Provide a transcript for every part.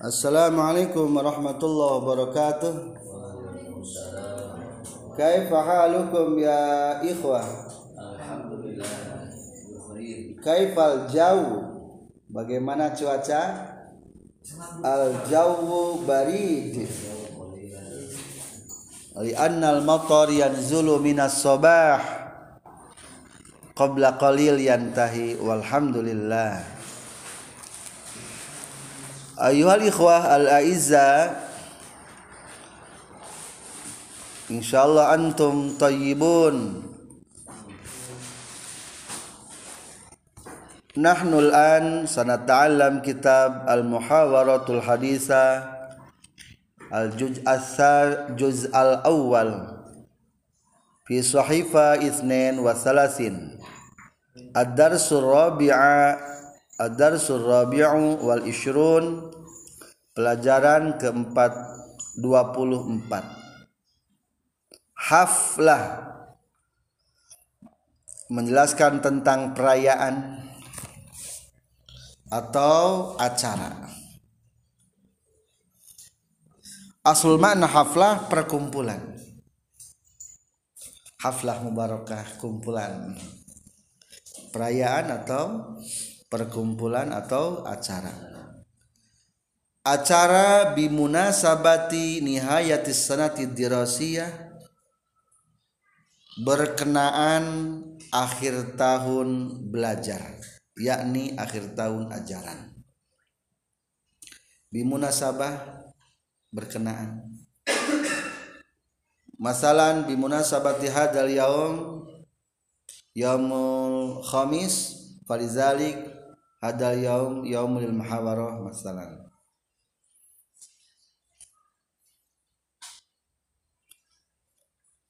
Assalamualaikum warahmatullahi wabarakatuh. Kaifa halukum ya ikhwah? Kaifal jauh? Bagaimana cuaca? Al jawu barid. Li annal matar yanzulu minas sabah qabla qalil yantahi walhamdulillah. Ayuhal ikhwah al-aizza Insyaallah antum tayyibun Nahnu al-an sanata'allam kitab al-muhawaratul haditha al-juz' al-juz' al-awwal fi sahifa ithnain wa thalathin ad-darsul rabi'a Ad-Darsul Rabi'u wal Ishrun Pelajaran keempat 24 Haflah. Menjelaskan tentang perayaan Atau acara. Asul makna haflah perkumpulan. Haflah mubarakah kumpulan. Perayaan atau perkumpulan atau acara acara bimunasabati nihayatis sanati dirasiyah. Berkenaan akhir tahun belajar yakni akhir tahun ajaran. Bimunasabah berkenaan. Masalan bimunasabati hadal yaum yaumul khamis falizalik hadal yaum yaumul muhawarah masalan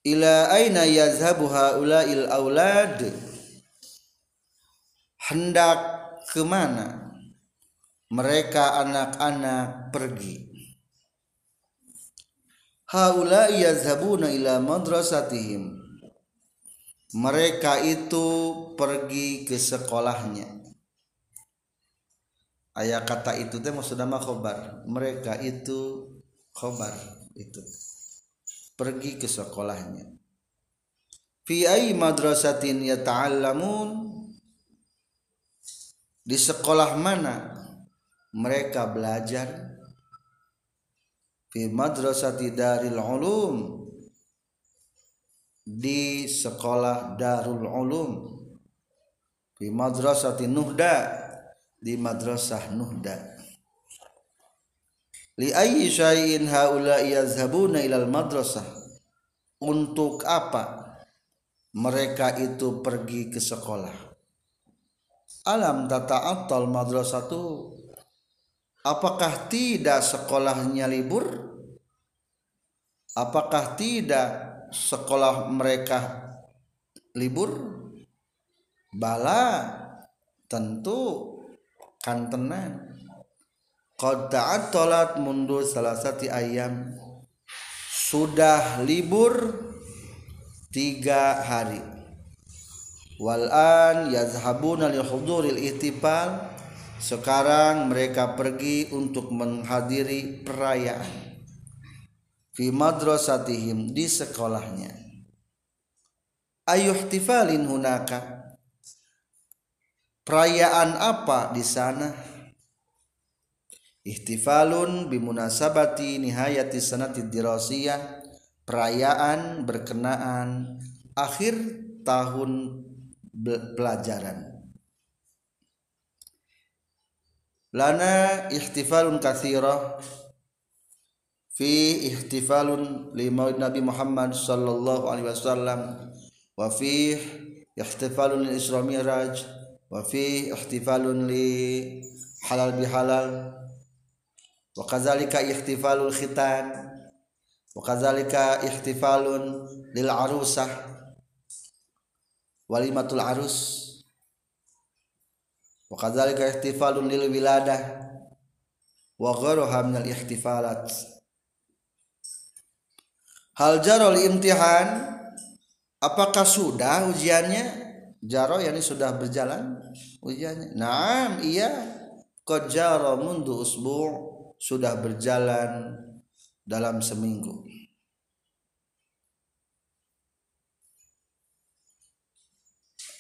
ila aina yazhabu haula'il aulad? Hendak ke mana mereka anak-anak pergi? Haula'i yazhabuna ila madrasatihim. Mereka itu pergi ke sekolahnya. Ayat kata itu teh maksudnya mah khobar. Mereka itu khobar itu pergi ke sekolahnya. Fi ay madrasatin yata'allamun? Di sekolah mana mereka belajar? Fi madrasati daril ulum. Di sekolah darul ulum. Fi madrasati nuhda. Di madrasah Nuhda li ayyi syai'in haula yazhabuna ilal madrasah. Untuk apa mereka itu pergi ke sekolah? Alam tata'attal madrasatu? Apakah tidak sekolahnya libur? Apakah tidak sekolah mereka libur? Bala tentu kantenan qad ta'attalat mundu salasati ayam. Sudah libur tiga hari. Wal an yazhabuna li huduril ihtifal sekarang mereka pergi untuk menghadiri perayaan. Fi madrasatihim di sekolahnya. Ayuhtifalin hunaka? Perayaan apa di sana Ihtifalun bimunasabati nihayati sanatid dirasiyah. Perayaan berkenaan akhir tahun pelajaran. Lana ihtifalun kathirah. Fi ihtifalun limaud Nabi Muhammad sallallahu alaihi wasallam. Wa fi ihtifalun Isra Mi'raj. Wa fi ihtifalun li halal bihalal wa wakazalika ikhtifalul khitan wa wakazalika ikhtifalun lil arusah walimatul arus wa wakazalika ikhtifalun lil wiladah wa ghairuha minal ikhtifalat hal jaro li imtihan apakah sudah ujiannya? Jaro yakni sudah berjalan ujiannya. Naam iya. Qad jaro mundu usbu' sudah berjalan dalam seminggu.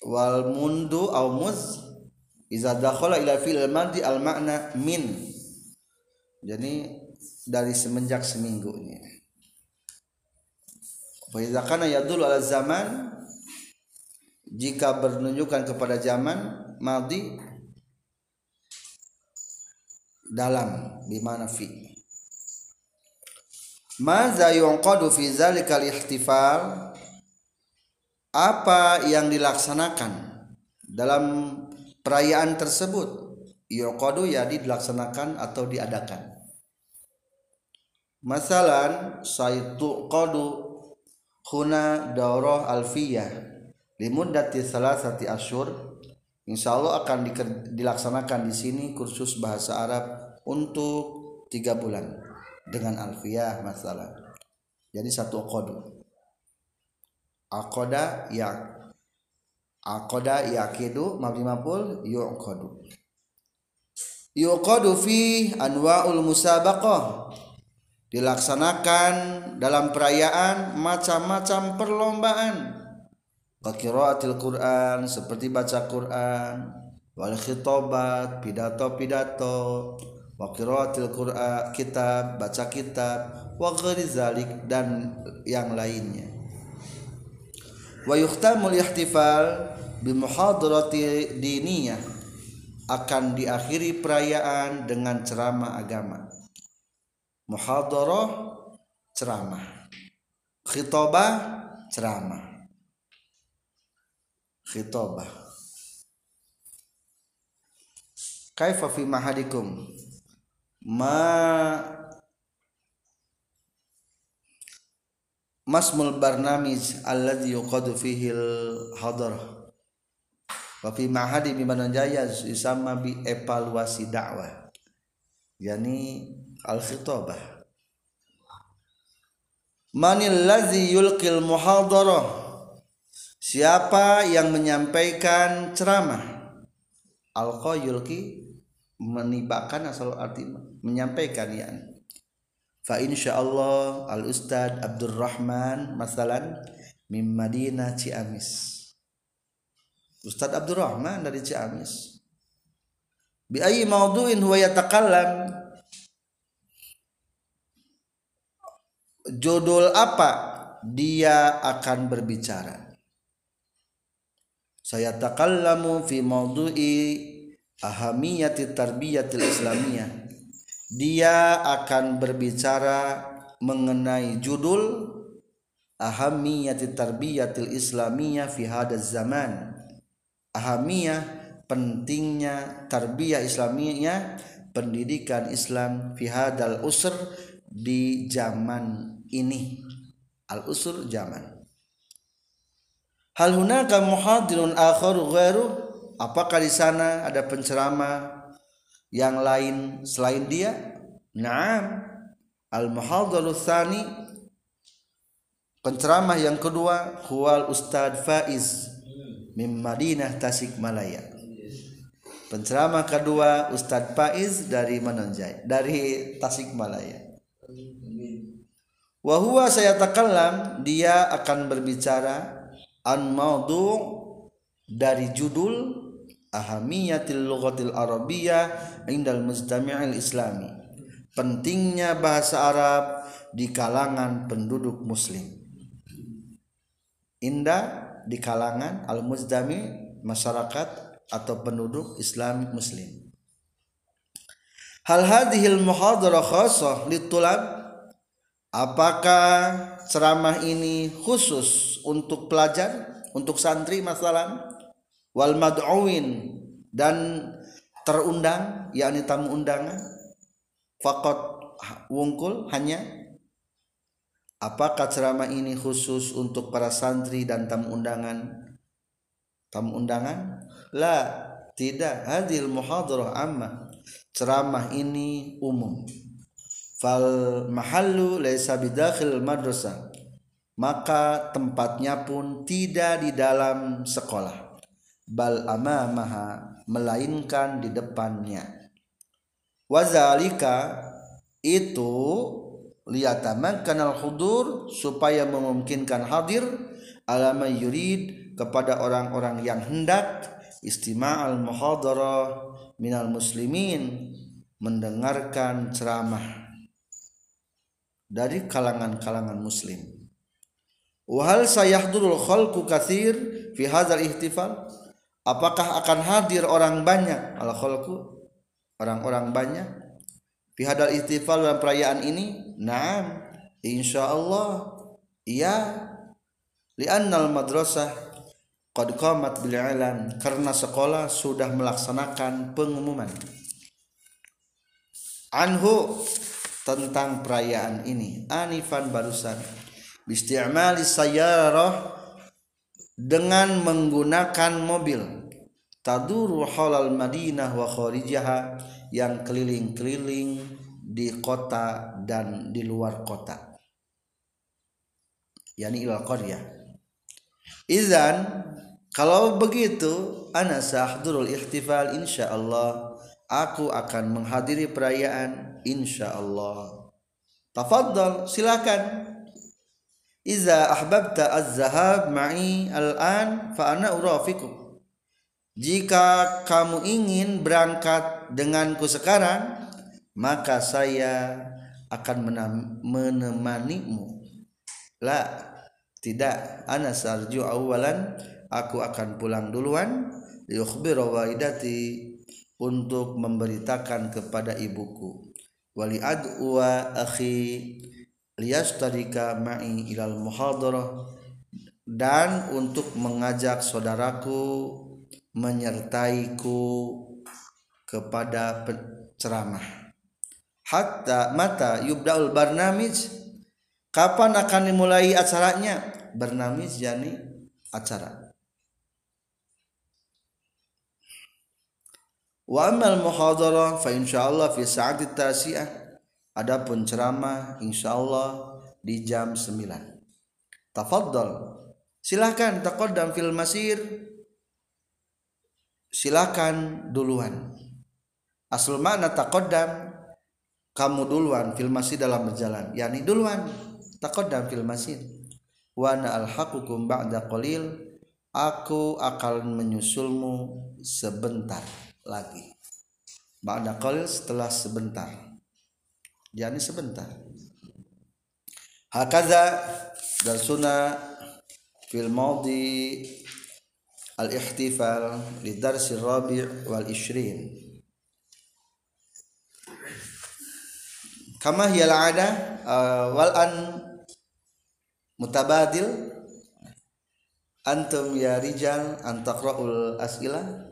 Wal mundu au muz iza dakhala ila fil madi al makna min. Jadi dari semenjak seminggunya wa idza kana yadullu ala zaman jika menunjukkan kepada zaman madi dalam bimana fi. Maza yunqadu fi zalikal ihtifal apa yang dilaksanakan dalam perayaan tersebut? Yuqadu ya dilaksanakan atau diadakan? Masalan saitu qadu huna daurah alfiyah limuddati salasati asyur insyaallah akan dilaksanakan di sini kursus bahasa Arab untuk tiga bulan dengan alfiyah masalah. Jadi satu qadu aqada ya aqada yaqidu mabni maf'ul yuqadu yuqadu fi anwa'ul musabaqah. Dilaksanakan dalam perayaan macam-macam perlombaan qiraatil Quran seperti baca Quran. Wal khitabat pidato-pidato. Wa qiraatil Quran kitab baca kitab. Wa ghairi dan yang lainnya. Wa yuhtamul ihtifal bi muhadarati diniyah akan diakhiri perayaan dengan ceramah agama. Muhadarah ceramah. Khitobah ceramah khitobah kaifa fi mahadikum? Ma masmul barnamij alladhi yuqadu fihi al-hadarah wa fi mahadi bimana jaya yusamma bi evaluasi dakwah. Yani al-khitabah. Manil ladzi yulqil muhadarah siapa yang menyampaikan ceramah? Alqa yulqi menibakan asal arti menyampaikan yani fa insyaallah al ustad Abdurrahman masalan min Madinah Ciamis. Ustad Abdurrahman dari Ciamis. Bi ayyi mawdu'in huwa yatakallam. Judul apa dia akan berbicara saya takallamu fi mawdu'i ahamiyati tarbiyatil islamiyah. Dia akan berbicara mengenai judul ahamiyati tarbiyatil islamiyah fi hadaz zaman. Ahamiyah pentingnya tarbiyah islamiyah pendidikan Islam fi hadal usr di zaman ini. Al usr zaman hal hunaka muhadirun akhar ghairu? Apakah di sana ada penceramah yang lain selain dia? Naam. Al-Muhadharu Tsani penceramah yang kedua huwal Ustad Faiz min Madinah Tasikmalaya penceramah kedua Ustad Faiz dari Menonjai dari Tasikmalaya Wahwa saya takallam dia akan berbicara an maudhu dari judul ahamiyatil lughatil arabiyyah indal mustami'il islami. Pentingnya bahasa Arab di kalangan penduduk muslim. Indah di kalangan al muzdami masyarakat atau penduduk Islam muslim. Hal hadhil muhadarah khassah litulab apakah ceramah ini khusus untuk pelajar untuk santri masalah wal mad'uin dan terundang yakni tamu undangan? Fakot wungkul hanya? Apakah ceramah ini khusus untuk para santri dan tamu undangan? Tamu undangan? La tidak. Hadil muhadarah amma. Ceramah ini umum fal mahallu laisa bidakhil madrasah. Maka tempatnya pun tidak di dalam sekolah. Bal amamaha melainkan di depannya. Wazalika itu liyataman kanal hudur supaya memungkinkan hadir alama yurid kepada orang-orang yang hendak istima'al muhadarah minal muslimin mendengarkan ceramah dari kalangan-kalangan muslim. Wahal sayahdurul khalqu kathir fi hadzal ihtifal? Apakah akan hadir orang banyak? Al khalqu orang-orang banyak. Fi hadzal ihtifal dalam perayaan ini? Na'am insyaallah iya. Li'annal madrasah qad qamat bil ilan karena sekolah sudah melaksanakan pengumuman. Anhu tentang perayaan ini. Anifan barusan. Bisti'mali sayyarah dengan menggunakan mobil. Taduru halal madinah wa kharijaha yang keliling-keliling di kota dan di luar kota. Yani ilal qaryah izan kalau begitu ana sahdurul ihtifal insyaallah aku akan menghadiri perayaan insyaallah. Tafadhal silakan. Iza ahbabta az-zahab ma'i al-an fa ana urafikum. Jika kamu ingin berangkat denganku sekarang maka saya akan menemanimu. La tidak. Ana sarju awalan aku akan pulang duluan. Yukhbiru waidati untuk memberitakan kepada ibuku wali adwa akhi liyastarika ma'i ilal muhadarah dan untuk mengajak saudaraku menyertaiku kepada ceramah hatta mata yubdaul barnamij kapan akan dimulai acaranya? Barnamij yani acara Wa amal muhadarah fa insyaallah fi sa'ati tasi'ah. Adapun ceramah insyaallah di jam 9. Tafadhal. Silakan taqaddam fil masir. Silakan duluan. Asal makna taqaddam kamu duluan fil masir dalam berjalan. Yani duluan taqaddam fil masir. Wa ana alhaqukum ba'da qalil. Aku akan menyusulmu sebentar lagi. Ba'da qalil setelah sebentar. Jadi sebentar. Hakaza darsuna fil maudi al ihtifal li darsi rabi' wal ishrin. Kama hiya al ada uh, wal an mutabadil. Antum ya rijal an taqra'ul as'ilah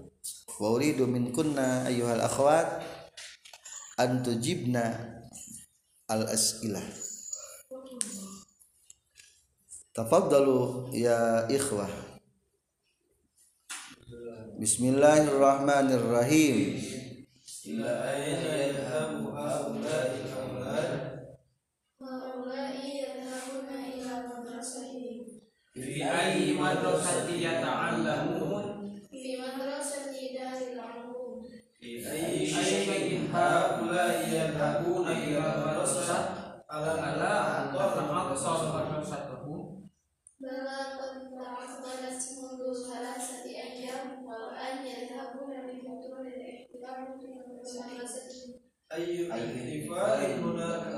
wa uridu min kunna ayyuhal akhwat an tujibna al as'ilah tafaddalu ya ikhwah. Bismillahirrahmanirrahim. Ila haulai Haulai ila Fi madrasati أي احتفال هناك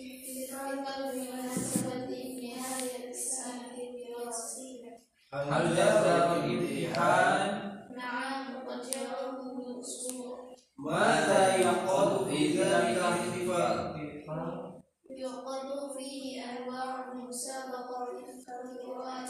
احتفال بمناسبة نهاية السنة الدراسية هل يزال الامتحان نعم قد يوم الأسبوع ماذا يقال في ذلك الاحتفال يقض فيه أنواع مسابقة كقراءة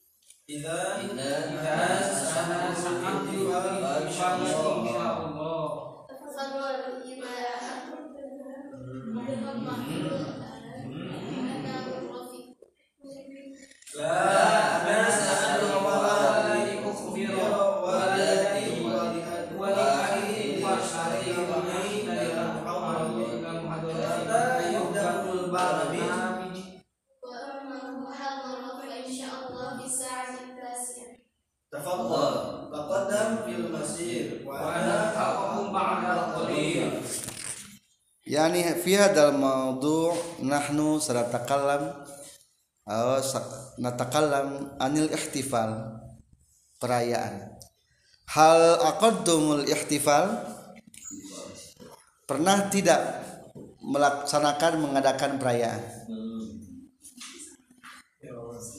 Idza sa'a sa'ati wa insyaallah. Tafasalul yani fi hadzal maudu nahnu sanatakallam eh, aw natakallam anil ihtifal perayaan. Hal aqaddumul ihtifal? Pernah tidak melaksanakan mengadakan perayaan?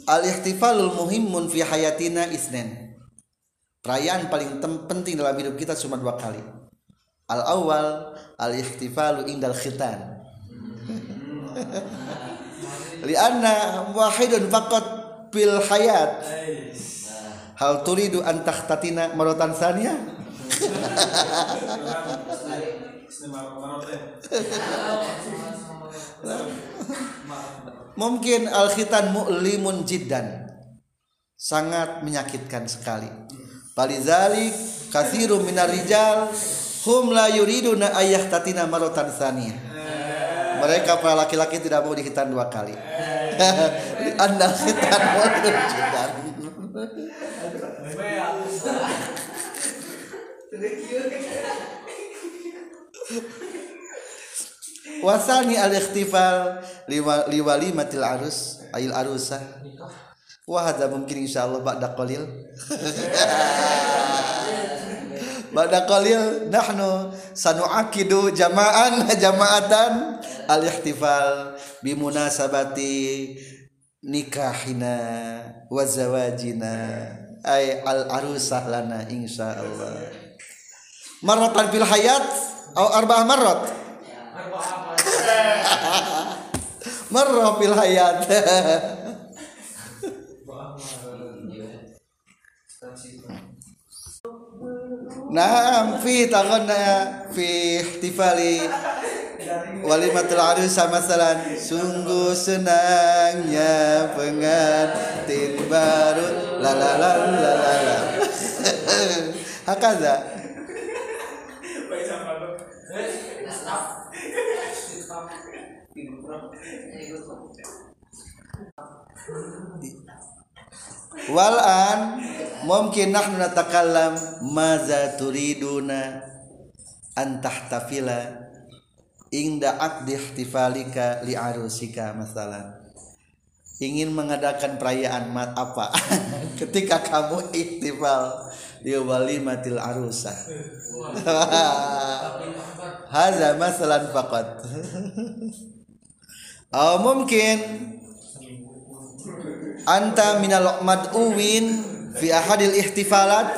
Al ihtifalul muhimmun fi hayatina isnen perayaan paling penting dalam hidup kita cuma dua kali al awal al ihtifalu indal khitan. Lianna wahidun faqat bil hayat. Hal turidu an tahtatina marotan sania mungkin al khitan mu'limun jiddan. Sangat menyakitkan sekali. Palizalik kathiru minar rijal hum la yuriduna ayah tatina marotan sania mereka para laki-laki tidak mau dihitan dua kali. Anda hitan jiddan wasani al ikhtifal liwa- liwalimatil arus ayil arusah wah ada mungkin insyaallah ba'da qalil Bada qalil nahnu sanuakidu jama'an jama'atan al-ihtifal bimunasabati nikahina wa zawajina ay al-arusah lana insyaallah. Marratan fil hayat atau arba'ah marrat? Marrah fil hayat. Naam fi taghanna fi ihtifali. Walimatul arusa masalan sungguh senangnya pengantin baru. La la la la la la. Hakaza. Walan mungkin nahnu natakallam maza turiduna an tahtafila inda aqdi ihtifalika li arusika masalan ingin mengadakan perayaan mat apa? Ketika kamu ihtifal di walimatil arusah. Hadza masalan faqat. Atau mungkin anta minal mad'uwin fi ahadil ihtifalat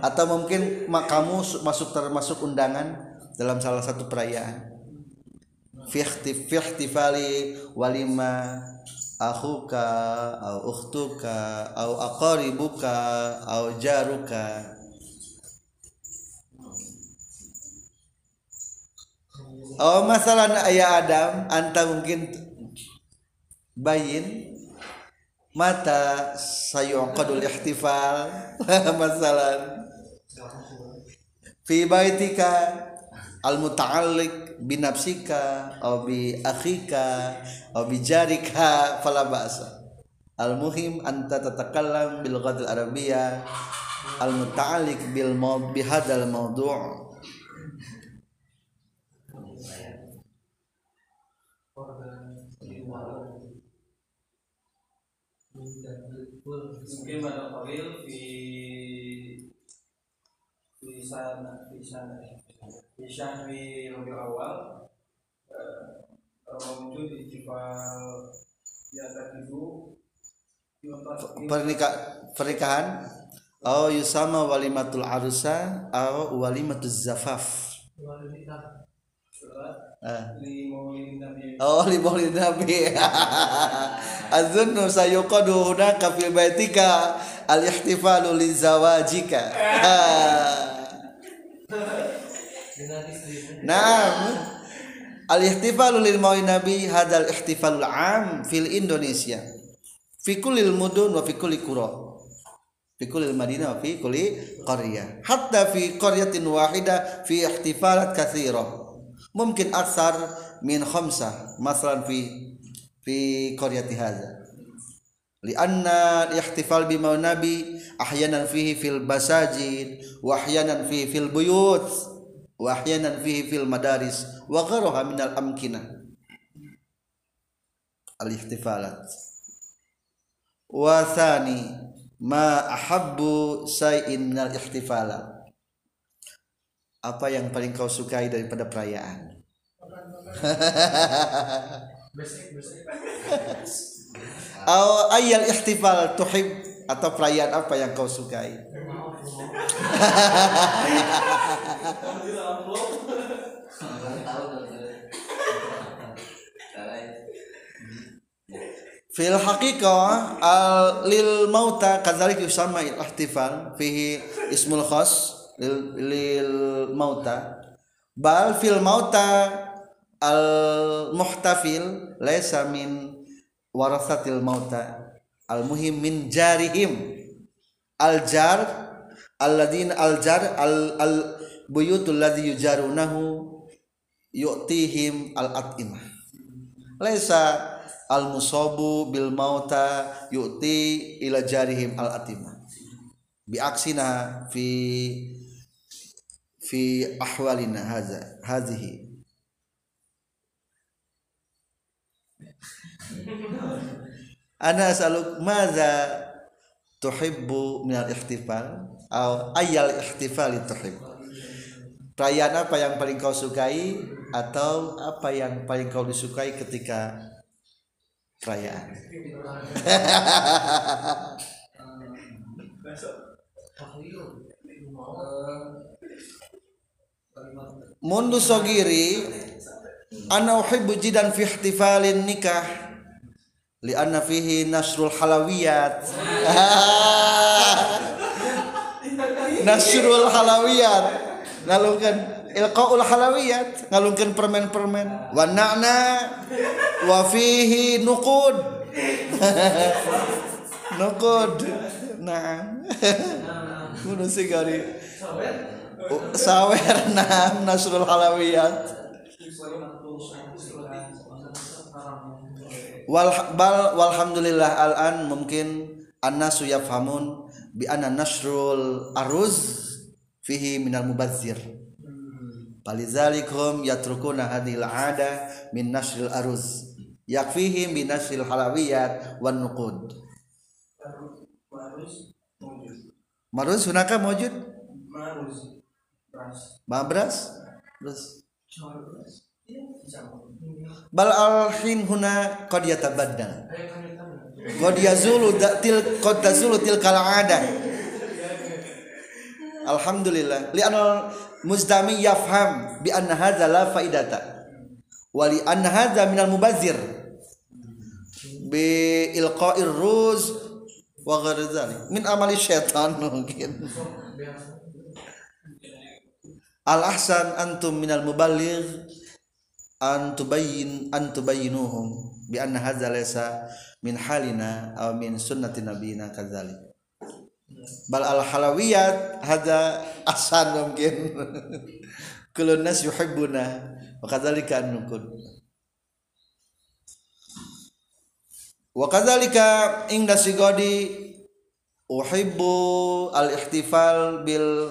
atau mungkin kamu su- masuk termasuk undangan dalam salah satu perayaan. Fi ihtifali walima akhuka au ukhtuka au aqaribuka au jaruka. Oh masalah ayah Adam anta mungkin bayin mata sayuqadul ihtifal. Masalah fi baitika al muta'alliq bi nafsika aw bi akhika aw bi jarika fala ba'sa. Al muhim anta tatakallam bil ghatil arabiyyah al muta'alliq bil maud bi hadzal mawdu' mungkin pada Khalil di di sana di sana di syahri Rabiul Awal mewujud istiqbal di atas itu pernikah pernikahan au yusama walimatul arusa au walimatul zafaf. Ah. Nabi Oh li maulid nabi. Azunnu sayuqadu hunaka fil baitika al ihtifalu li zawajika Naam. Al ihtifalu lil maulid nabi hadzal ihtifalul am fil Indonesia. Fi kullil mudun wa fi kulli qura. Fi kullil madinah wa fi kulli qaryah hatta fi qaryatin wahida fi ihtifalat katsira mungkin aksar min khamsah masalan fi fi qaryati hadza lianna ihtifal bi nabi ahyanan fihi fil basajid wa ahyanan fihi fil buyut wa ahyanan fihi fil madaris wa gharaha min al amkinah al ihtifalat wa thani ma ahabbu say'in min al ihtifalat apa yang paling kau sukai daripada perayaan? Aw ayal ihtifal tuhib atau perayaan apa yang kau sukai? Fil haqiqah al lil mauta kadzalik yusamma al ihtifal fihi ismul khas lil, lil mauta. Bal fil mauta al muhtafil laisa min warasatil mauta. Al muhim min jarihim. Al jar alladin al jar al al buyutul ladzi yujarunahu yu'tihim al at'imah. Laisa al musabu bil mauta yu'ti ila jarihim al atimah. Bi aksina fi fi ahwalina hadza hadhihi ana asaluk madza tuhibbu min al ihtifal? Atau ayal ihtifal tuhib. Perayaan apa yang paling kau sukai atau apa yang paling kau disukai ketika perayaan mundu sogiri ana uhibbu jidan fi ihtifalin nikah li anna fihi nasrul halawiyat. Nasrul halawiyat. Ngalungkeun ilqaul halawiyat ngalungkeun permen-permen. Wa na'na wa fihi nuqud. Nuqud. Nah. Kudu sigari sawer nah nasrul halawiyat. Wal bal walhamdulillah al an mungkin annasu yafhamun bi anna nasrul aruz fihi minal mubazzir. Palizalikum yatrukuna hadhil ada min nasril aruz yakfihim bi nasril halawiyat wan nuqud. Maruz hunaka mawjud? Marus Beras mabras terus Iya, bal al hin huna qad yatabaddal qad yazulu til qad tazulu tilkal adah alhamdulillah. Li anal muzdami yafham bi anna hadza la faidata. Wa li anna hadza minal mubazzir bi ilqa'ir ruz wa ghairi min amali syaitan mungkin al ahsan antum minal muballigh an tubayyin an tubayyinuhum bi anna hadza laysa min halina aw min sunnati nabiyina kadzalik. Bal al halawiyat hada asan mungkin. Kulun nas yuhibbuna wa kadzalika an-nukud wa kadzalika inda sigodi uhibbu al-ihtifal bil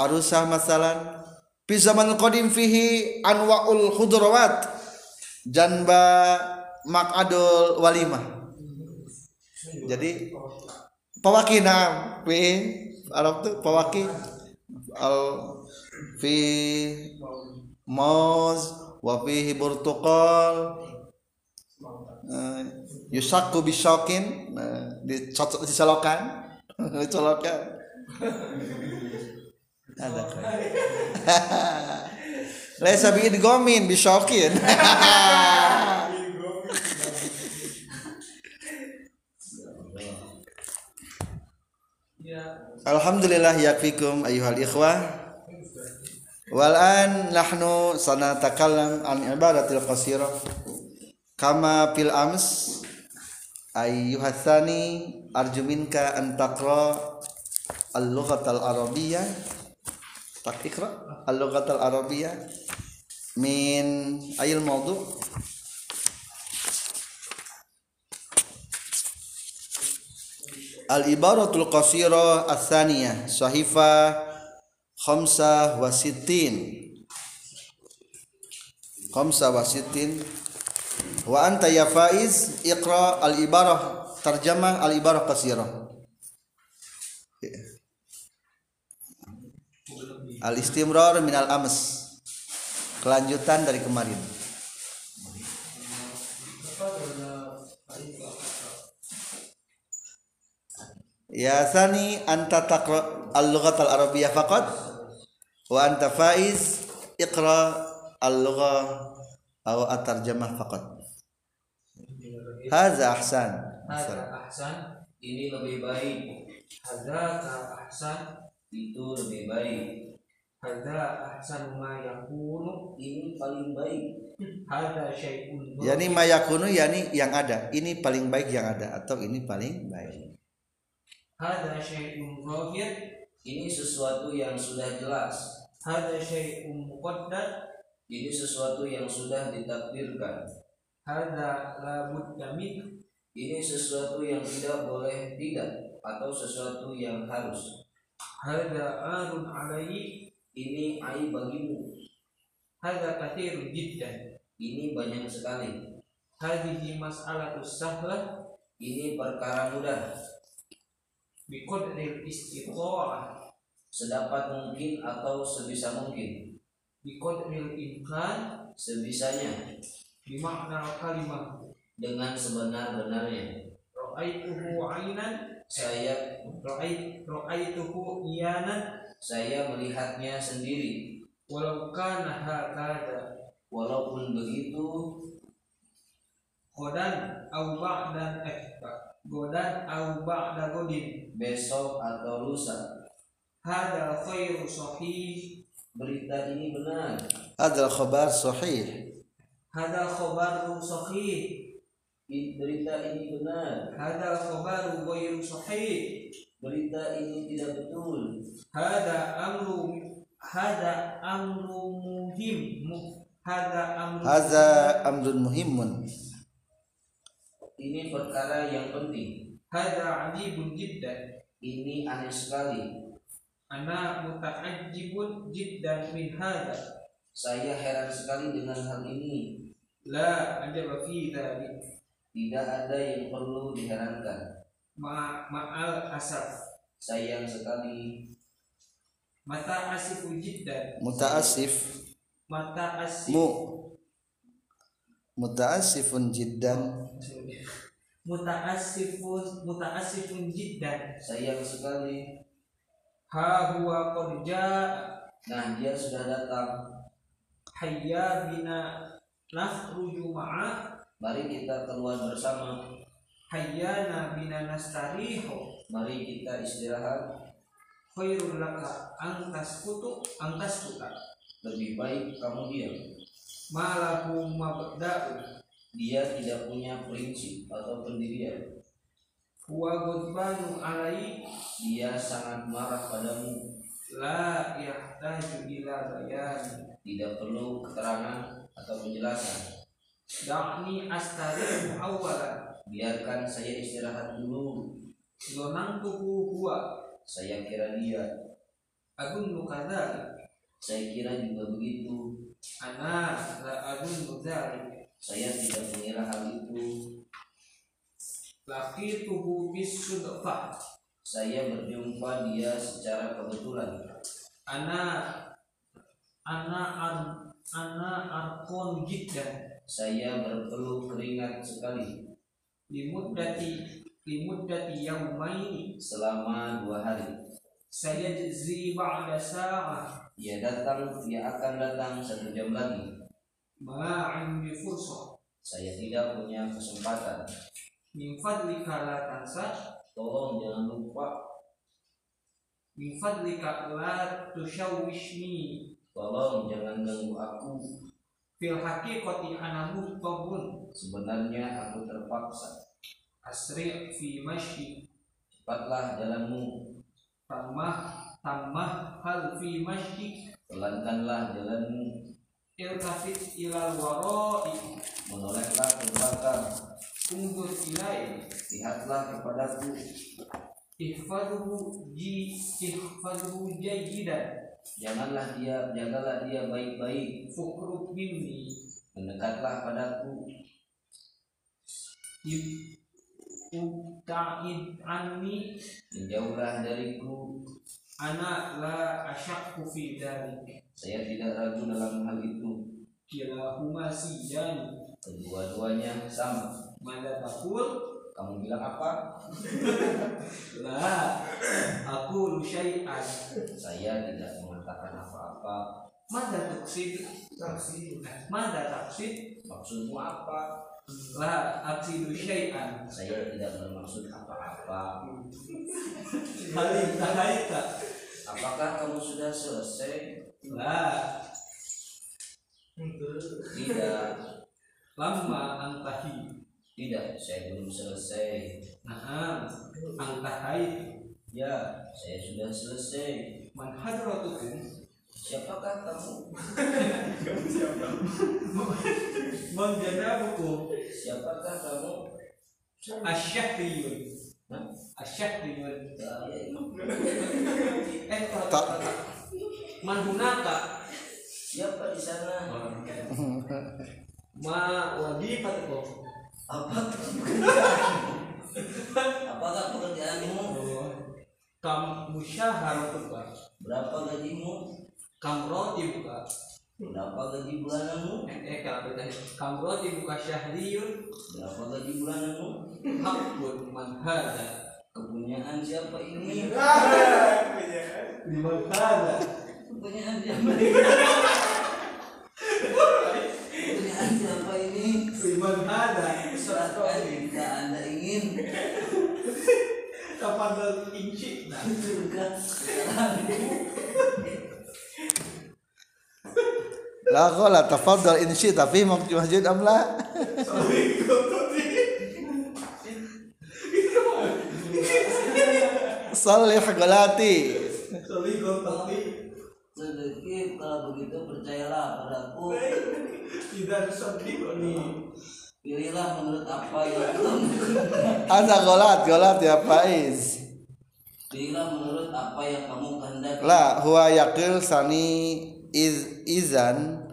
arusah masalan fi zaman qadim fihi anwaul khudrawat janba maqadul walimah jadi pawaki nam fi Arab tuh pawaki al fi mauz wa fihi burtuqal uh, yusaku bisokin uh, dicolokan ada. Laisa bi idgomin bisokin Alhamdulillah yakfikum ayuhal ikhwah. Wal an nahnu sanatakallam an ibadatil qasirah kama fil ams ayyuhatsani arju minka an taqra al-lughat al-arabiyyah ikra. Al-lughat al-arabiyyah min ayil mawdu. Al-ibaratul qasirah ats-tsaniyah sahifa khamsah wa sittin. Khamsah wa anta ya faiz iqra al ibarah tarjamah al ibarah qasirah al istimrar min al ams kelanjutan dari kemarin ya sani anta taqra al lughat al arabiyyah faqat wa anta faiz iqra al lughah atau at tarjamah faqat Haza ahsan. Hadza ahsan ini lebih baik. Hadzaka ahsan itu lebih baik. Hadza ahsan ma yakunu ini paling baik. Hadza syai'un Yani mayakunu yani yang ada. Ini paling baik yang ada atau ini paling baik. Hadza syai'un zahir. Ini sesuatu yang sudah jelas. Hadza syai'un muqaddar. Ini sesuatu yang sudah ditakdirkan. Hadza la budda. Ini sesuatu yang tidak boleh tidak atau sesuatu yang harus. Hadza arun alaihi. Ini aib bagimu. Hadza katsirun jiddan. Ini banyak sekali. Hadhihi mas'alatus sahlah Ini perkara mudah. biqadril istita'ah. Sedapat mungkin atau sebisa mungkin. Biqadril imkan Sebisanya bimakna kalimah dengan sebenar-benarnya. ra'aituhu 'ainan Saya ra'ait ra'aituhu iyanan saya melihatnya sendiri. walau kana hakada Walaupun begitu, godan au ba'dan eh godan au ba'da godin besok atau lusa hada khairu sahih berita ini benar. Hadal khabar sahih. hada khabaru sahih Berita ini benar. hada khabaru ghairu sahih Berita ini tidak betul. hada amru hada amru muhim Mu- hada amru Hadza amrun muhimun. Ini perkara yang penting. hada ajibun jiddan Ini aneh sekali. ana muta'ajjibun jiddan min hada Saya heran sekali dengan hal ini. la ajaba fi Tidak ada yang perlu diherankan. Ma ma'al asaf Sayang sekali. mata asifu jiddan Mutaassif. mata asif Mu mutaassifun jiddan. mutaassifun mutaassifun jiddan Sayang sekali. ha huwa qad jaa Nah, dia sudah datang. hayya bina nakhruju ma'a Mari kita keluar bersama. Hayyana bina nastarihu Mari kita istirahat. khairul laka angkas kutu angkas kuta Lebih baik kamu diam. malahu mabda'u Dia tidak punya prinsip atau pendirian. Wa ghadbanu alai dia sangat marah padamu la yahtaju ila bayan. tidak perlu keterangan atau penjelasan Da'ni astarihu awwalan. Biarkan saya istirahat dulu Zonantuhu huwa. saya kira dia Agunnu kadzalik. saya kira juga begitu Ana la agunnu dzalik. saya tidak mengira hal itu Laqituhu bis sudfah. saya berjumpa dia secara kebetulan Ana ana ar, ana arkon jiddan. saya berpeluh keringat sekali limuddati limuddati yaumaini selama dua hari. saya jzi ba'da sa'ah dia datang dia akan datang satu jam lagi. Ma'in bi fursah saya tidak punya kesempatan. Min fadlika la tansa. Tolong jangan lupa. Min fadlika la tushawishni tolong jangan ganggu aku fil haqiqati ana muttabun sebenarnya aku terpaksa. Asri fi mashi. Cepatlah jalanmu. Tamah tamah hal fi mashi. Pelankanlah jalanmu. Iltafit ilal wara'i. Menolehlah ke belakang. Undur ilai. Lihatlah kepadaku. Ihfadhu ji ihfadhu jayidan janganlah dia jagalah dia baik-baik. Fukruk minni. Mendekatlah padaku. Ubta'id anni. Menjauhlah dariku. Ana la asyakku fi dhalik. Saya tidak ragu dalam hal itu. Kilahuma siyani kedua-duanya sama. Mada takul kamu bilang apa? La Aku syai'an. Saya tidak mengatakan apa-apa. Mada tuksid Mada taksid maksudmu apa? La aksidu syai'an. Saya tidak bermaksud apa-apa. Halim tahaita apakah kamu sudah selesai? La tidak. Lama antahi. Tidak saya belum selesai. Naam Antahai ya saya sudah selesai. Man hadratukum siapakah kamu? Man janabukum siapakah kamu? Asyahriyun? Asyahriyun Ya, ya, itu. Eh kalau Tak. Man hunaka siapa di sana? Ma wadifatukum. Apa apakah pekerjaanmu Kam musyaharatuka berapa gajimu? Kam rotibuka berapa gaji bulananmu Eh kalau beda Kam rotibuka syahriyun. Berapa gaji bulananmu Hakun man hada. Kepunyaan siapa ini? Kepunyaan siapa ini kepunyaan siapa ini Liman hada serahkan jika anda ingin Kapan inci. Surga. Sekarang La qala tafaddal in syi'ta fi masjid am la? Salih galati. Soligol tapi. Sedikit kalau begitu percayalah padaku. Tidak sedih nih pilihlah menurut apa yang kamu Ada golat, golat ya Faiz. pilihlah menurut apa yang kamu kehendaki. La huwa yaqil sani iz izan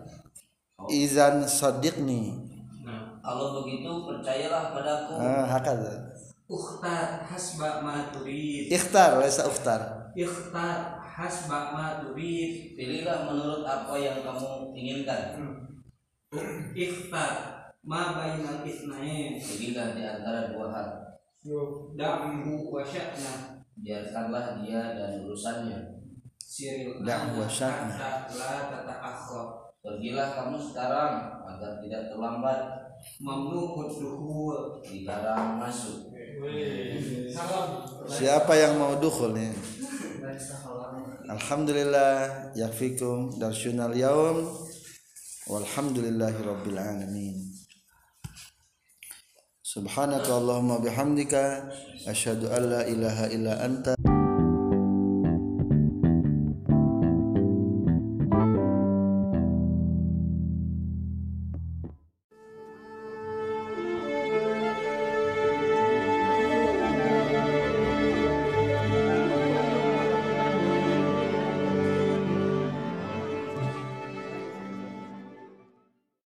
izan sadiqni. Nah. Kalau begitu percayalah padaku. Ah, hakadha. Ukhtar hasba ma turid. Ikhtar laisa ukhtar. Ikhtar hasba ma turid. Pilihlah menurut apa yang kamu inginkan. Ikhtar ma bainal itsnain pilihlah di antara dua hal. Da'mu wa sya'na. Biarkanlah dia dan urusannya. Siril Da'mu wa ana sya'na. La tata'akhir pergilah kamu sekarang agar tidak terlambat. Mamnuhud duhul dilarang masuk. Siapa yang mau dukhul nih? Alhamdulillah yafikum darsyunal yaum. Walhamdulillahi rabbil alamin. Subhanaka allahumma bihamdika asyhadu an la ilaha illa anta